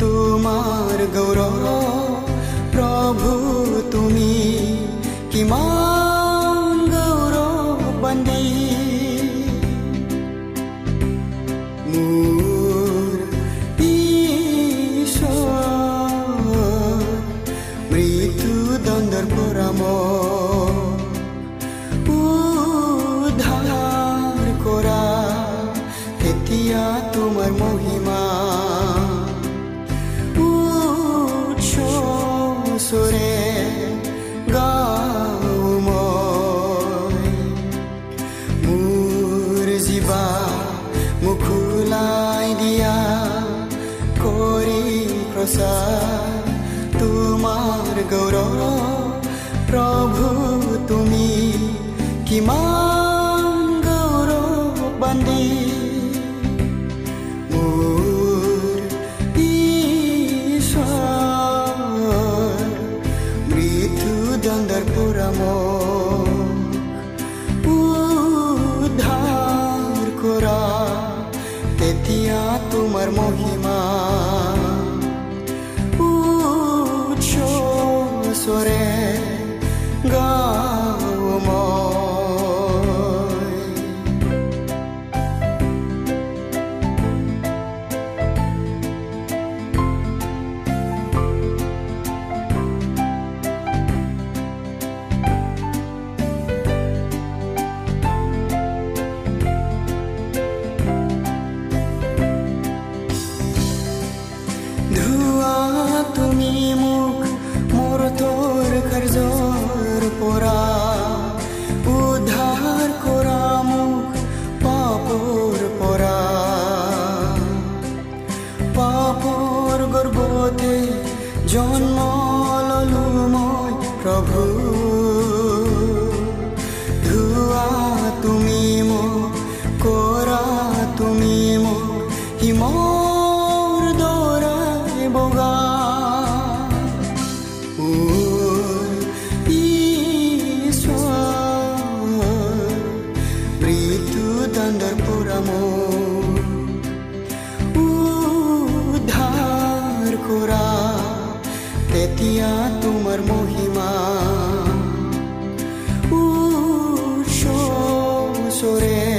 তোমাৰ গৌৰৱ তোমাৰ গৌৰৱ প্ৰভু তুমি কিমান তেতিয়া তোমাৰ মহিমা। উচ্চস্বৰে গাওঁ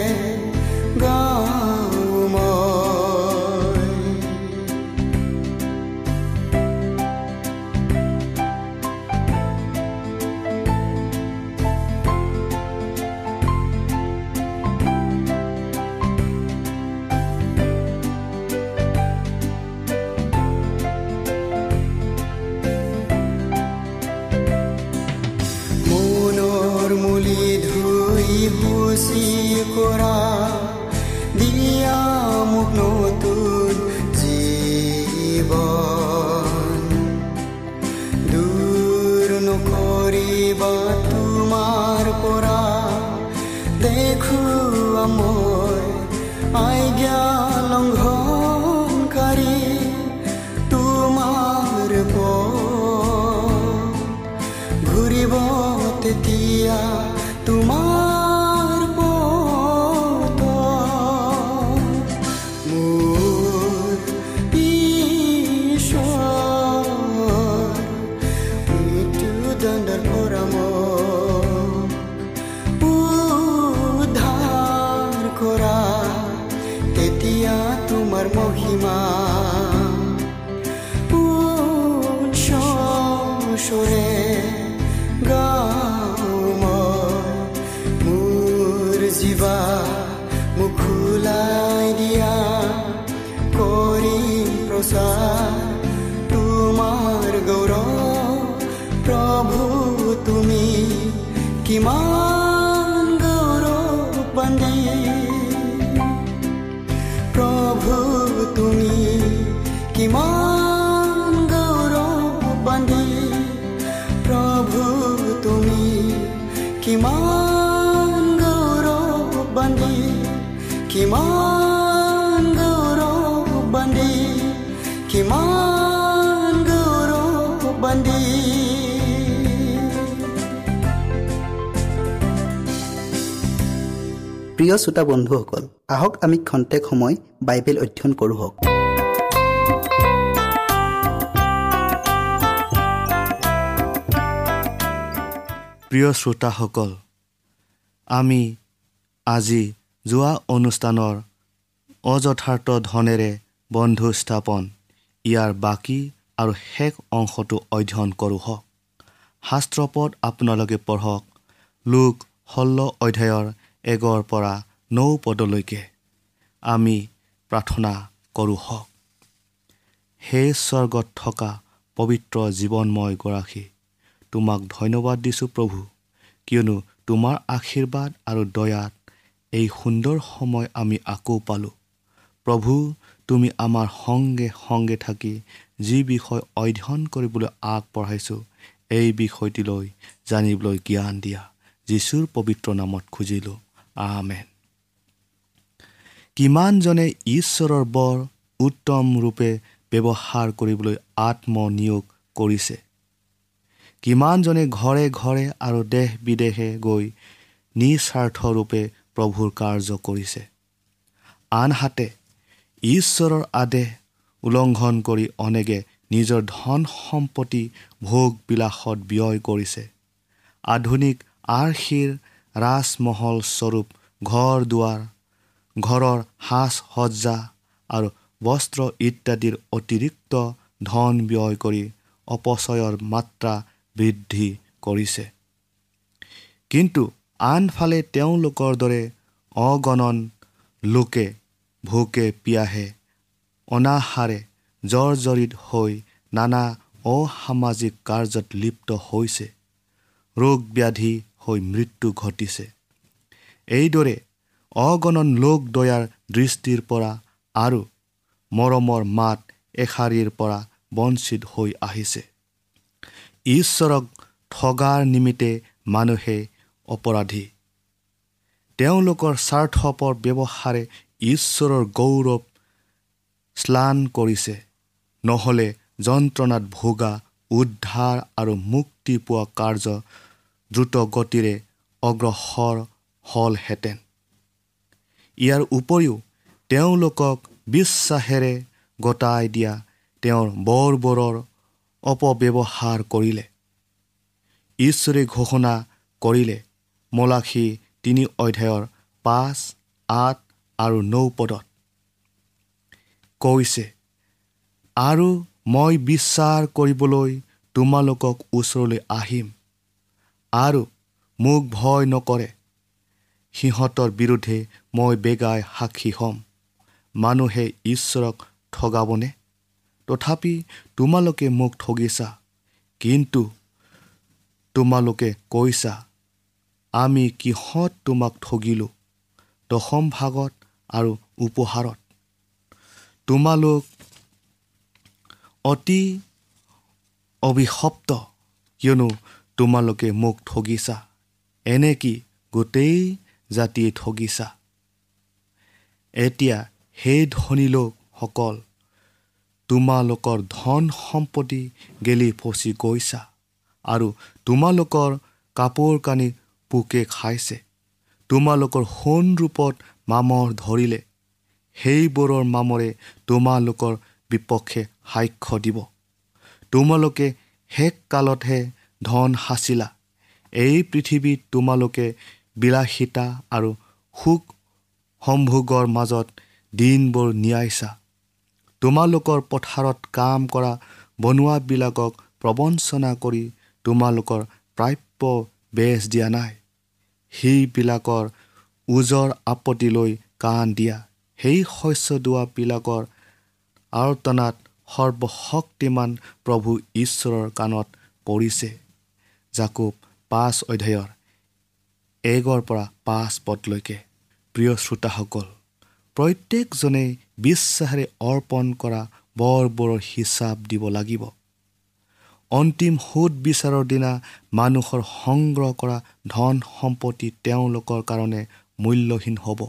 মন গৌরব তুমি কিমান গৌরব পানে প্রভু তুমি কিমান গৌরব পানে কিমান প্ৰিয় শ্ৰোতা বন্ধুসকল আহক আমি খন্তেক সময় বাইবেল অধ্যয়ন কৰোঁ প্ৰিয় শ্ৰোতাসকল আমি আজি যোৱা অনুষ্ঠানৰ অযথাৰ্থ ধনেৰে বন্ধু স্থাপন ইয়াৰ বাকী আৰু শেষ অংশটো অধ্যয়ন কৰোঁ হওক। শাস্ত্ৰপদ আপোনালোকে পঢ়ক লোক ষোল্ল অধ্যায়ৰ এগৰ পৰা নৌ পদলৈকে। আমি প্ৰাৰ্থনা কৰোঁ হওক। সেই স্বৰ্গত থকা পবিত্ৰ জীৱনময় গৰাকী তোমাক ধন্যবাদ দিছোঁ প্ৰভু কিয়নো তোমাৰ আশীৰ্বাদ আৰু দয়াত এই সুন্দৰ সময় আমি আকৌ পালোঁ। প্ৰভু তুমি আমাৰ সংগে সংগে থাকি যি বিষয় অধ্যয়ন কৰিবলৈ আগবঢ়াইছোঁ এই বিষয়টিলৈ জানিবলৈ জ্ঞান দিয়া যীশুৰ পবিত্ৰ নামত খুজিলোঁ। আমেন। কিমানজনে ঈশ্বৰৰ বৰ উত্তম ৰূপে ব্যৱহাৰ কৰিবলৈ আত্মনিয়োগ কৰিছে? কিমানজনে ঘৰে ঘৰে আৰু দেশ বিদেশে গৈ নিস্বাৰ্থৰূপে প্ৰভুৰ কাৰ্য কৰিছে? আনহাতে ঈশ্বৰৰ আদেশ উলংঘন কৰি অনেকে নিজৰ ধন সম্পত্তি ভোগ বিলাসত ব্যয় কৰিছে। আধুনিক আৰ্শীৰ ৰাজমহল স্বৰূপ ঘৰ দুৱাৰ ঘৰৰ সাজ সজ্জা আৰু বস্ত্ৰ ইত্যাদিৰ অতিৰিক্ত ধন ব্যয় কৰি অপচয়ৰ মাত্ৰা বৃদ্ধি কৰিছে। কিন্তু আনফালে তেওঁলোকৰ দৰে অগণন লোকে ভোকে পিয়াহে অনাহাৰে জৰ্জৰিত হৈ নানা অসামাজিক কাৰ্যত লিপ্ত হৈছে। ৰোগ ব্যাধি হৈ মৃত্যু ঘটিছে। এইদৰে অগণন লোক দয়াৰ দৃষ্টিৰ পৰা আৰু মৰমৰ মাত এশাৰীৰ পৰা বঞ্চিত হৈ আহিছে। ঈশ্বৰক ঠগাৰ নিমিত্তে মানুহে অপৰাধী। তেওঁলোকৰ স্বাৰ্থপৰ ব্যৱহাৰে ঈশ্বৰৰ গৌৰৱ স্নান কৰিছে। নহ'লে যন্ত্ৰণাত ভোগা উদ্ধাৰ আৰু মুক্তি পোৱা কাৰ্য দ্ৰুত গতিৰে অগ্ৰসৰ হ'লহেঁতেন। ইয়াৰ উপৰিও তেওঁলোকক বিশ্বাসেৰে গতাই দিয়া তেওঁৰ বৰবৰৰ অপব্যৱহাৰ কৰিলে। ঈশ্বৰে ঘোষণা কৰিলে মলাখী তিনি অধ্যায়ৰ পাঁচ আঠ আৰু নৌ পদত। কৈছে আৰু মই বিশ্বাস কৰিবলৈ তোমালোকক ওচৰলৈ আহিম। আৰু মোক ভয় নকৰে। সিহঁতৰ বিৰুদ্ধে মই বেগাই সাক্ষী হ'ম। মানুহে ঈশ্বৰক ঠগাবনে? তথাপি তোমালোকে মোক ঠগিছা কিন্তু তোমালোকে কৈছা আমি কিহত তোমাক ঠগিলোঁ দশম ভাগত আৰু উপহাৰত? তোমালোক অতি অভিশপ্ত কিয়নো তোমালোকে মোক ঠগিছা। এনে কি গোটেই জাতিয়ে ঠগিছা? এতিয়া সেই ধনী লোকসকল তোমালোকৰ ধন সম্পত্তি গেলি ফচি গৈছা আৰু তোমালোকৰ কাপোৰ কানি পোকে খাইছে। তোমালোকৰ সোণ ৰূপত মামৰ ধৰিলে সেইবোৰৰ মামৰে তোমালোকৰ বিপক্ষে সাক্ষ্য দিব। তোমালোকে শেষ কালতহে ধন সাঁচিলা এই পৃথিৱীত তোমালোকে বিলাসিতা আৰু সুখ সম্ভোগৰ মাজত দিনবোৰ নিয়াইছা। তোমালোকৰ পথাৰত কাম কৰা বনোৱাবিলাকক প্ৰবঞ্চনা কৰি তোমালোকৰ প্ৰাপ্য বেজ দিয়া নাই। সেইবিলাকৰ ওজৰ আপত্তিলৈ কাণ দিয়া। সেই শস্য দোৱাবিলাকৰ আৰ্তনাত সৰ্বশক্তিমান প্ৰভু ঈশ্বৰৰ কাণত পৰিছে। জাকুব পাঁচ অধ্যায়ৰ এগৰ পৰা পাঁচ পদলৈকে। প্ৰিয় শ্ৰোতাসকল প্ৰত্যেকজনেই বিশ্বাসেৰে অৰ্পণ কৰা বৰবোৰৰ হিচাপ দিব লাগিব। অন্তিম সুদ বিচাৰৰ দিনা মানুহৰ সংগ্ৰহ কৰা ধন সম্পত্তি তেওঁলোকৰ কাৰণে মূল্যহীন হ'ব।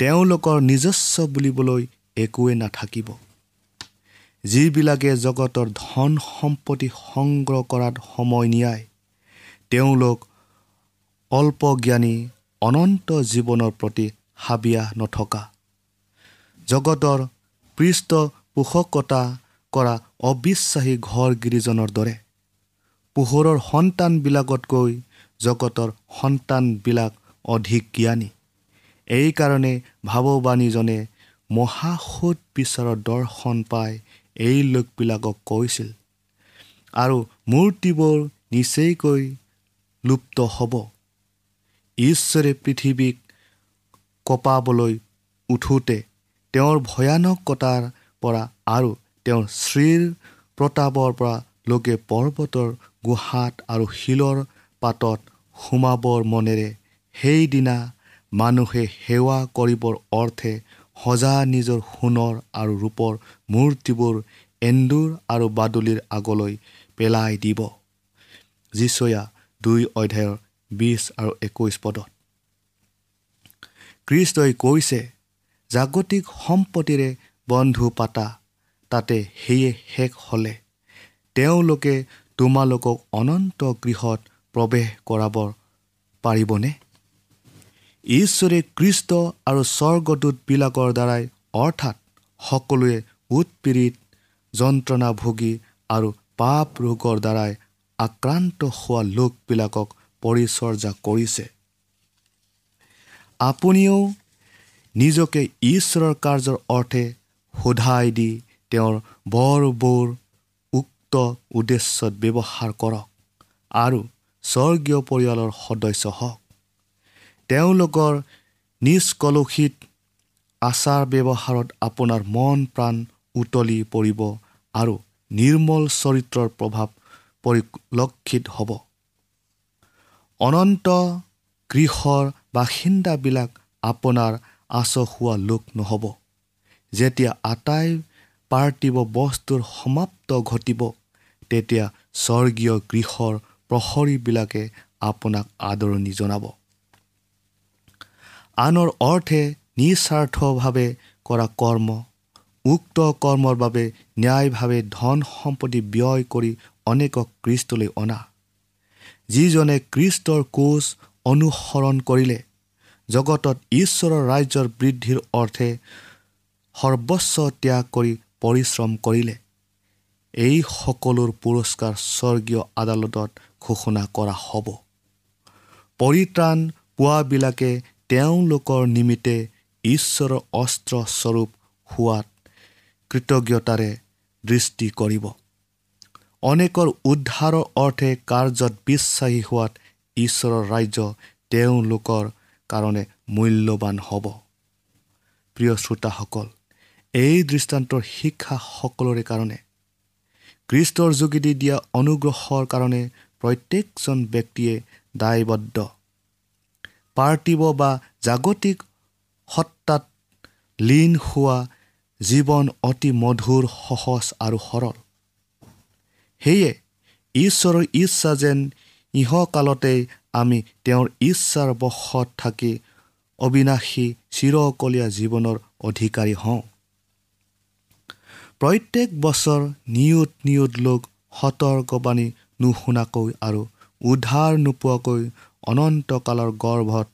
তেওঁলোকৰ নিজস্ব বুলিবলৈ একোৱেই নাথাকিব। যিবিলাকে জগতৰ ধন সম্পত্তি সংগ্ৰহ কৰাত সময় নিয়ায় তেওঁলোক অল্পজ্ঞানী অনন্ত জীৱনৰ প্ৰতি হাবিয়া নথকা। জগতৰ পৃষ্ঠপোষকতা কৰা অবিশ্বাসী ঘৰ গিৰিজনৰ দৰে। পোহৰৰ সন্তানবিলাকতকৈ জগতৰ সন্তানবিলাক অধিক জ্ঞানী। এইকাৰণে ভাৱবাণীজনে মহাসুদ বিচাৰৰ দৰ্শন পাই এই লোকবিলাকক কৈছিল। আৰু মূৰ্তিবোৰ নিচেইকৈ লুপ্ত হ'ব। ঈশ্বৰে পৃথিৱীক কপাবলৈ উঠোতে তেওঁৰ ভয়ানকতাৰ পৰা আৰু তেওঁৰ শ্ৰীৰ প্ৰতাপৰ পৰা লোকে পৰ্বতৰ গুহাত আৰু শিলৰ পাতত সোমাবৰ মনেৰে সেইদিনা মানুহে সেৱা কৰিবৰ অৰ্থে সজা নিজৰ সোণৰ আৰু ৰূপৰ মূৰ্তিবোৰ এন্দুৰ আৰু বাদুলিৰ আগলৈ পেলাই দিব। যিচয়া দুই অধ্যায়ৰ বিছ আৰু একৈছ পদত। কৃষ্টই কৈছে জাগতিক সম্পত্তিৰে বন্ধু পাতা তাতে সেয়ে শেষ হ'লে। তেওঁলোকে তোমালোকক অনন্ত গৃহত প্ৰৱেশ কৰাব পাৰিবনে? ঈশ্বৰে কৃষ্ট আৰু স্বৰ্গদূতবিলাকৰ দ্বাৰাই অৰ্থাৎ সকলোৱে উৎপীড়িত যন্ত্ৰণা ভোগী আৰু পাপ ৰোগৰ দ্বাৰাই আক্ৰান্ত হোৱা লোকবিলাকক পৰিচৰ্যা কৰিছে। আপুনিও নিজকে ঈশ্বৰৰ কাৰ্যৰ অৰ্থে সোধাই দি তেওঁৰ বৰ বৰ উক্ত উদ্দেশ্যত ব্যৱহাৰ কৰক আৰু স্বৰ্গীয় পৰিয়ালৰ সদস্য হওক। তেওঁলোকৰ নিষ্কলুষিত আচাৰ ব্যৱহাৰত আপোনাৰ মন প্ৰাণ উতলি পৰিব আৰু নিৰ্মল চৰিত্ৰৰ প্ৰভাৱ পৰিলক্ষিত হ'ব। অনন্ত গৃহৰ বাসিন্দাবিলাক আপোনাৰ আচহুৱা লোক নহ'ব। যেতিয়া আটাই পাৰ্থিৱ বস্তুৰ সমাপ্ত ঘটিব তেতিয়া স্বৰ্গীয় গৃহৰ প্ৰহৰীবিলাকে আপোনাক আদৰণি জনাব। আনৰ অৰ্থে নিস্বাৰ্থভাৱে কৰা কৰ্ম উক্ত কৰ্মৰ বাবে ন্যায়ভাৱে ধন সম্পত্তি ব্যয় কৰি অনেকক কৃষ্টলৈ অনা। যিজনে কৃষ্টৰ কোচ অনুসৰণ কৰিলে জগতত ঈশ্বৰৰ ৰাজ্যৰ বৃদ্ধিৰ অৰ্থে সৰ্বস্ব ত্যাগ কৰি পৰিশ্ৰম কৰিলে এই সকলোৰ পুৰস্কাৰ স্বৰ্গীয় আদালতত ঘোষণা কৰা হ'ব। পৰিত্ৰাণ পোৱাবিলাকে তেওঁলোকৰ নিমিত্তে ঈশ্বৰৰ অস্ত্ৰস্বৰূপ হোৱাত কৃতজ্ঞতাৰে দৃষ্টি কৰিব। অনেকৰ উদ্ধাৰৰ অৰ্থে কাৰ্যত বিশ্বাসী হোৱাত ঈশ্বৰৰ ৰাজ্য তেওঁলোকৰ কাৰণে মূল্যৱান হ'ব। প্ৰিয় শ্ৰোতাসকল এই দৃষ্টান্তৰ শিক্ষা সকলোৰে কাৰণে কৃষ্টৰ যোগেদি দিয়া অনুগ্ৰহৰ কাৰণে প্ৰত্যেকজন ব্যক্তিয়ে দায়বদ্ধ। পাৰ্থিৱ বা জাগতিক সত্তাত লীন হোৱা জীৱন অতি মধুৰ সহজ আৰু সৰল। সেয়ে ঈশ্বৰৰ ইচ্ছা যেন ইহকালতেই আমি তেওঁৰ ইচ্ছাৰ বশত থাকি অবিনাশী চিৰকলীয়া জীৱনৰ অধিকাৰী হওঁ। প্ৰত্যেক বছৰ নিয়ুত নিয়ুত লোক সতৰ্কবাণী নুশুনাকৈ আৰু উদ্ধাৰ নোপোৱাকৈ অনন্তকালৰ গৰ্ভত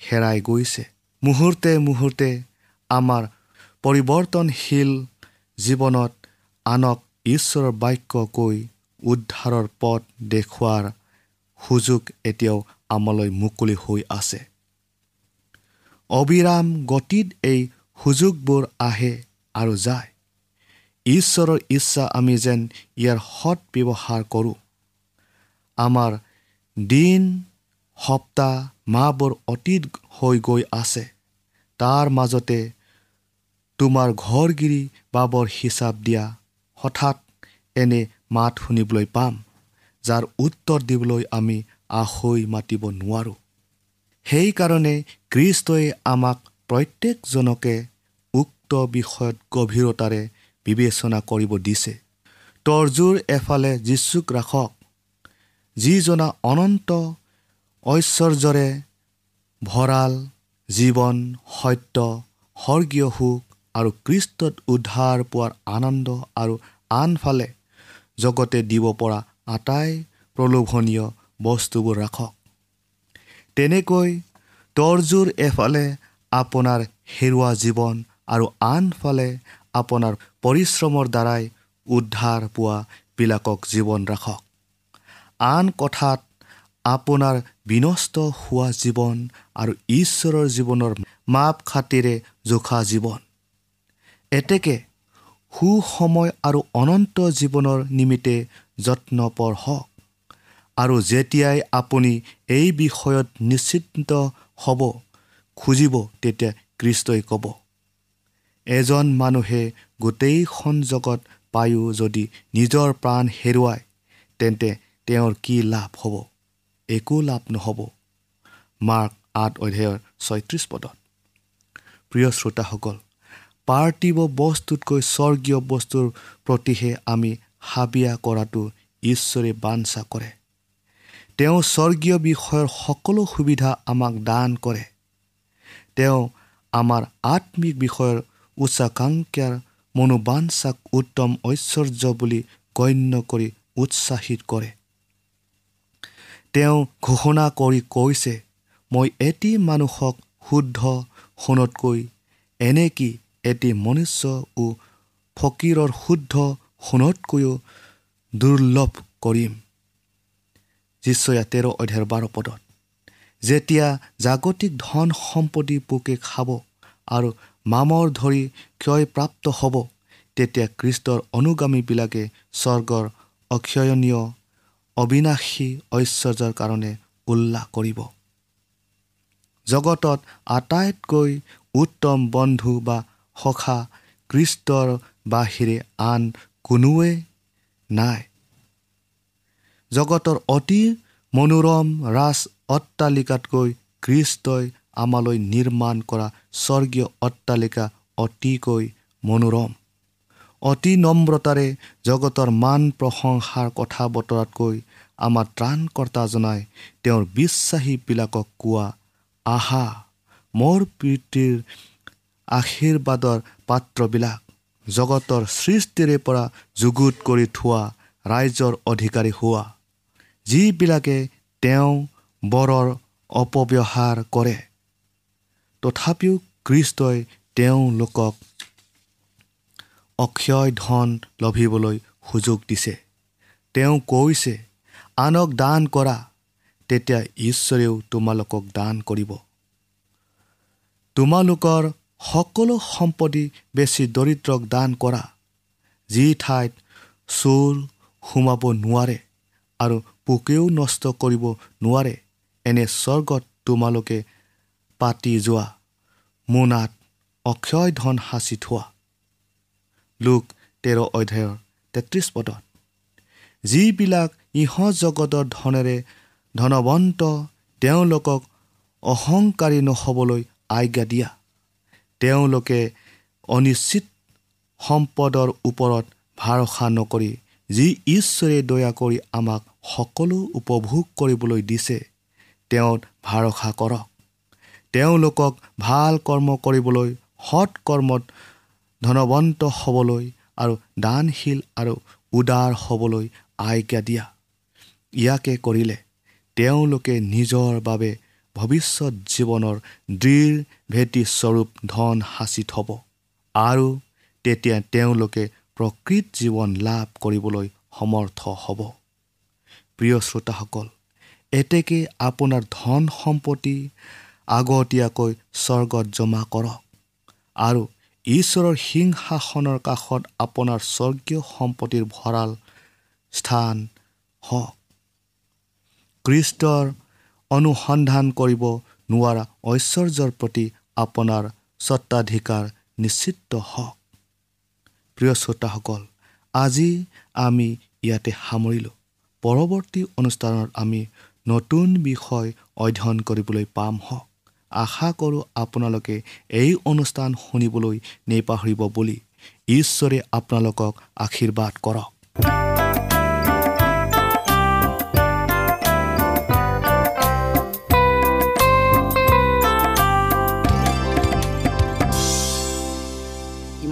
হেৰাই গৈছে। মুহূৰ্তে মুহূৰ্তে আমাৰ পৰিৱৰ্তনশীল জীৱনত আনক ঈশ্বৰৰ বাক্য কৈ উদ্ধাৰৰ পথ দেখুওৱাৰ সুযোগ এতিয়াও আমালৈ মুকলি হৈ আছে। অবিৰাম গতিত এই সুযোগবোৰ আহে আৰু যায়। ঈশ্বৰৰ ইচ্ছা আমি যেন ইয়াৰ সৎ ব্যৱহাৰ কৰোঁ। আমাৰ দিন সপ্তাহ মাহবোৰ অতীত হৈ গৈ আছে। তাৰ মাজতে তোমাৰ ঘৰগিৰি বাবৰ হিচাপ দিয়া হঠাৎ এনে মাত শুনিবলৈ পাম যাৰ উত্তৰ দিবলৈ আমি আখৈ মাতিব নোৱাৰোঁ। সেইকাৰণে কৃষ্টই আমাক প্ৰত্যেকজনকে উক্ত বিষয়ত গভীৰতাৰে বিবেচনা কৰিব দিছে। তৰ্জুৰ এফালে যীচুক ৰাখক যিজনা অনন্ত ঐশ্বৰ্যৰে ভঁৰাল জীৱন সত্য স্বৰ্গীয় সুখ আৰু কৃষ্টত উদ্ধাৰ পোৱাৰ আনন্দ আৰু আনফালে জগতে দিব পৰা আটাই প্ৰলোভনীয় বস্তুবোৰ ৰাখক। তেনেকৈ তৰ্জুৰ এফালে আপোনাৰ হেৰুৱা জীৱন আৰু আনফালে আপোনাৰ পৰিশ্ৰমৰ দ্বাৰাই উদ্ধাৰ পোৱাবিলাকক জীৱন ৰাখক। আন কথাত আপোনাৰ বিনষ্ট হোৱা জীৱন আৰু ঈশ্বৰৰ জীৱনৰ মাপ খাতিৰে জোখা জীৱন। এতেকে সুসময় আৰু অনন্ত জীৱনৰ নিমিত্তে যত্নপৰ হওক। আৰু যেতিয়াই আপুনি এই বিষয়ত নিশ্চিন্ত হ'ব খুজিব তেতিয়া কৃষ্টই ক'ব এজন মানুহে গোটেইখন জগত পায়ো যদি নিজৰ প্ৰাণ হেৰুৱায় তেন্তে তেওঁৰ কি লাভ হ'ব? একো লাভ নহ'ব। মাৰ্ক আঠ অধ্যায়ৰ ছয়ত্ৰিছ পদত। প্ৰিয় শ্ৰোতাসকল পাৰ্থিৱ বস্তুতকৈ স্বৰ্গীয় বস্তুৰ প্ৰতিহে আমি হাবিয়া কৰাটো ঈশ্বৰে বাঞ্ছা কৰে। তেওঁ স্বৰ্গীয় বিষয়ৰ সকলো সুবিধা আমাক দান কৰে। তেওঁ আমাৰ আত্মিক বিষয়ৰ উচ্চাকাংক্ষাৰ মনোবাঞ্ছাক উত্তম ঐশ্বৰ্য বুলি গণ্য কৰি উৎসাহিত কৰে। তেওঁ ঘোষণা কৰি কৈছে মই এটি মানুহক শুদ্ধ সোণতকৈ এনেকি এটি মনুষ্য ও ফকীৰৰ শুদ্ধ সোণতকৈও দুৰ্লভ কৰিম। যিচয়া তেৰ অধ্যায়ৰ বাৰ পদত যেতিয়া জাগতিক ধন সম্পত্তি পোকে খাব আৰু মামৰ ধৰি ক্ষয়প্ৰাপ্ত হ'ব তেতিয়া খ্ৰীষ্টৰ অনুগামীবিলাকে স্বৰ্গৰ অক্ষয়নীয় অবিনাশী ঐশ্বৰ্যৰ কাৰণে উল্লাস কৰিব। জগতত আটাইতকৈ উত্তম বন্ধু বা সখা কৃষ্টৰ বাহিৰে আন কোনোৱে নাই। জগতৰ অতি মনোৰম ৰাজ অট্টালিকাতকৈ কৃষ্টই আমালৈ নিৰ্মাণ কৰা স্বৰ্গীয় অট্টালিকা অতিকৈ মনোৰম। অতি নম্ৰতাৰে জগতৰ মান প্ৰশংসাৰ কথা বতৰাতকৈ আমাৰ ত্ৰাণকৰ্তাজনাই তেওঁৰ বিশ্বাসীবিলাকক কোৱা আহা মোৰ প্ৰীতিৰ আশীৰ্বাদৰ পাত্ৰবিলাক জগতৰ সৃষ্টিৰে পৰা যুগুত কৰি থোৱা ৰাইজৰ অধিকাৰী হোৱা যিবিলাকে তেওঁ বৰৰ অপব্যৱহাৰ কৰে। তথাপিও কৃষ্টই তেওঁলোকক অক্ষয় ধন লভিবলৈ সুযোগ দিছে। তেওঁ কৈছে আনক দান কৰা তেতিয়া ঈশ্বৰেও তোমালোকক দান কৰিব। তোমালোকৰ সকলো সম্পত্তি বেছি দৰিদ্ৰক দান কৰা যি ঠাইত চোৰ সোমাব নোৱাৰে আৰু পোকেও নষ্ট কৰিব নোৱাৰে এনে স্বৰ্গত তোমালোকে পাতি যোৱা মোনাত অক্ষয় ধন সাঁচি থোৱা। লোক তেৰ অধ্যায়ৰ তেত্ৰিছ পদত যিবিলাক ইহঁত জগতৰ ধনেৰে ধনৱন্ত তেওঁলোকক অহংকাৰী নহ'বলৈ আজ্ঞা দিয়া। তেওঁলোকে অনিশ্চিত সম্পদৰ ওপৰত ভৰসা নকৰি যি ঈশ্বৰে দয়া কৰি আমাক সকলো উপভোগ কৰিবলৈ দিছে তেওঁত ভৰসা কৰক। তেওঁলোকক ভাল কৰ্ম কৰিবলৈ সৎ কৰ্মত ধনৱন্ত হ'বলৈ আৰু দানশীল আৰু উদাৰ হ'বলৈ আজ্ঞা দিয়া। ইয়াকে কৰিলে তেওঁলোকে নিজৰ বাবে ভৱিষ্যত জীৱনৰ দৃঢ় ভেটিস্বৰূপ ধন সাঁচি থ'ব আৰু তেতিয়া তেওঁলোকে প্ৰকৃত জীৱন লাভ কৰিবলৈ সমৰ্থ হ'ব। প্ৰিয় শ্ৰোতাসকল এতেকে আপোনাৰ ধন সম্পত্তি আগতীয়াকৈ স্বৰ্গত জমা কৰক। আৰু ঈশ্বৰৰ সিংহাসনৰ কাষত আপোনাৰ স্বৰ্গীয় সম্পত্তিৰ ভঁৰাল স্থান হওক। কৃষ্টৰ অনুসন্ধান কৰিব নোৱাৰা ঐশ্বৰ্যৰ প্ৰতি আপোনাৰ স্বত্বাধিকাৰ নিশ্চিত হওক। প্ৰিয় শ্ৰোতাসকল আজি আমি ইয়াতে সামৰিলোঁ। পৰৱৰ্তী অনুষ্ঠানত আমি নতুন বিষয় অধ্যয়ন কৰিবলৈ পাম হওক। আশা কৰোঁ আপোনালোকে এই অনুষ্ঠান শুনিবলৈ নেপাহৰিব বুলি। ঈশ্বৰে আপোনালোকক আশীৰ্বাদ কৰক।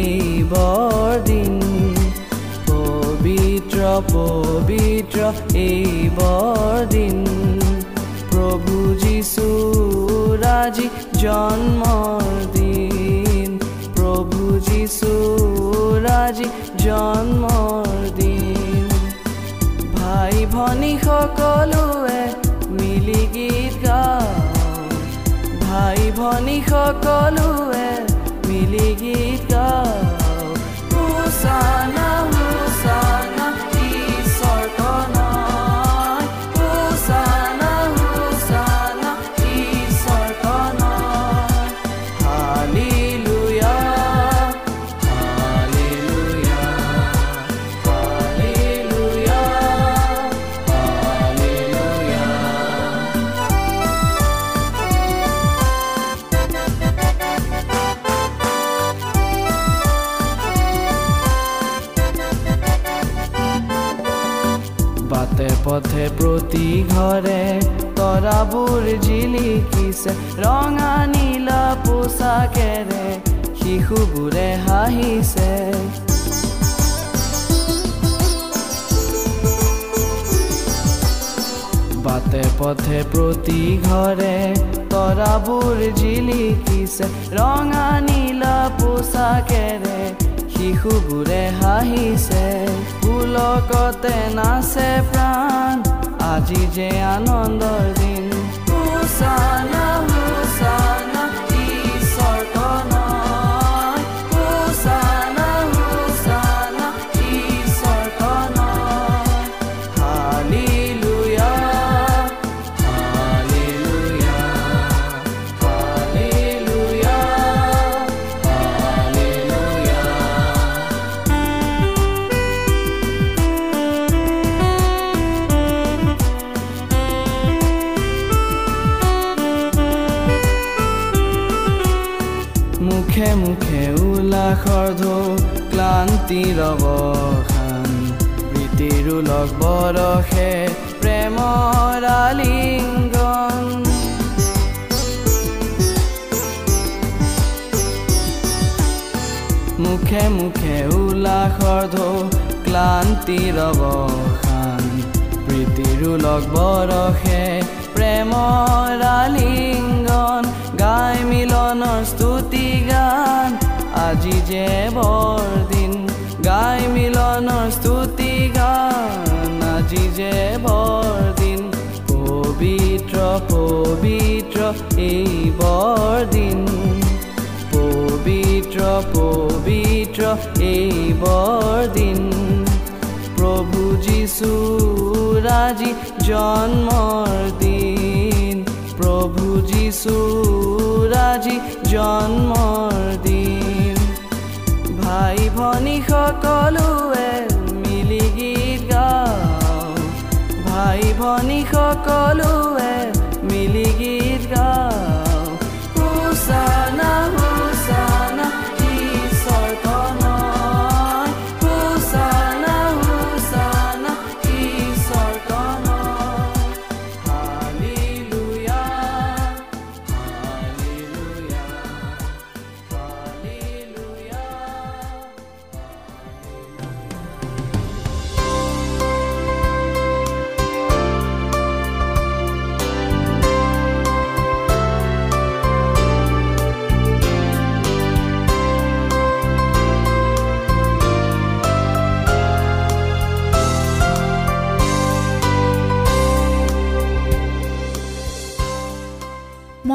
এই বৰদিন পবিত্ৰ পবিত্ৰ এই বৰদিন প্ৰভু যীশুৰ আজি জন্মৰ দিন। প্ৰভু যীশুৰ আজি জন্মৰ দিন। ভাই ভনী সকলোৱে মিলি গীত গাওঁ ভাই ভনী সকলোৱে মিলি গীত তৰাবোৰ জিলিকিছে ৰঙা নীলা পোচাকেৰে শিশুবোৰে হাঁহিছে বাটে পথে প্ৰতি ঘৰে তৰাবোৰ জিলিকিছে ৰঙা নীলা পোচাকেৰে শিশুবোৰে হাঁহিছে পুলকতে নাচে প্ৰাণ আজি যে আনন্দৰ sorry ঢৌ ক্লান্তিৰ অৱসান প্ৰীতিৰো লগ বৰষে প্ৰেমৰ আলিংগন। মুখে মুখে উল্লাসৰ ঢৌ ক্লান্তিৰ অৱসান প্ৰীতিৰো লগ বৰষে প্ৰেমৰ আলিংগন। গাই মিলনৰ স্তুতি গান আজি যে বৰদিন গাই মিলনৰ স্তুতি গান। আজি যে বৰদিন পবিত্ৰ পবিত্ৰ এই বৰদিন পবিত্ৰ পবিত্ৰ এই বৰদিন প্ৰভু যীশু ৰাজি জন্মৰ দিন। প্ৰভু যীশু ৰাজি জন্মৰ দিন ভাই ভনী সকলোৱে মিলি গীত গাওঁ। ভাই ভনী সকলোৱে মিলি গীত গাওঁ।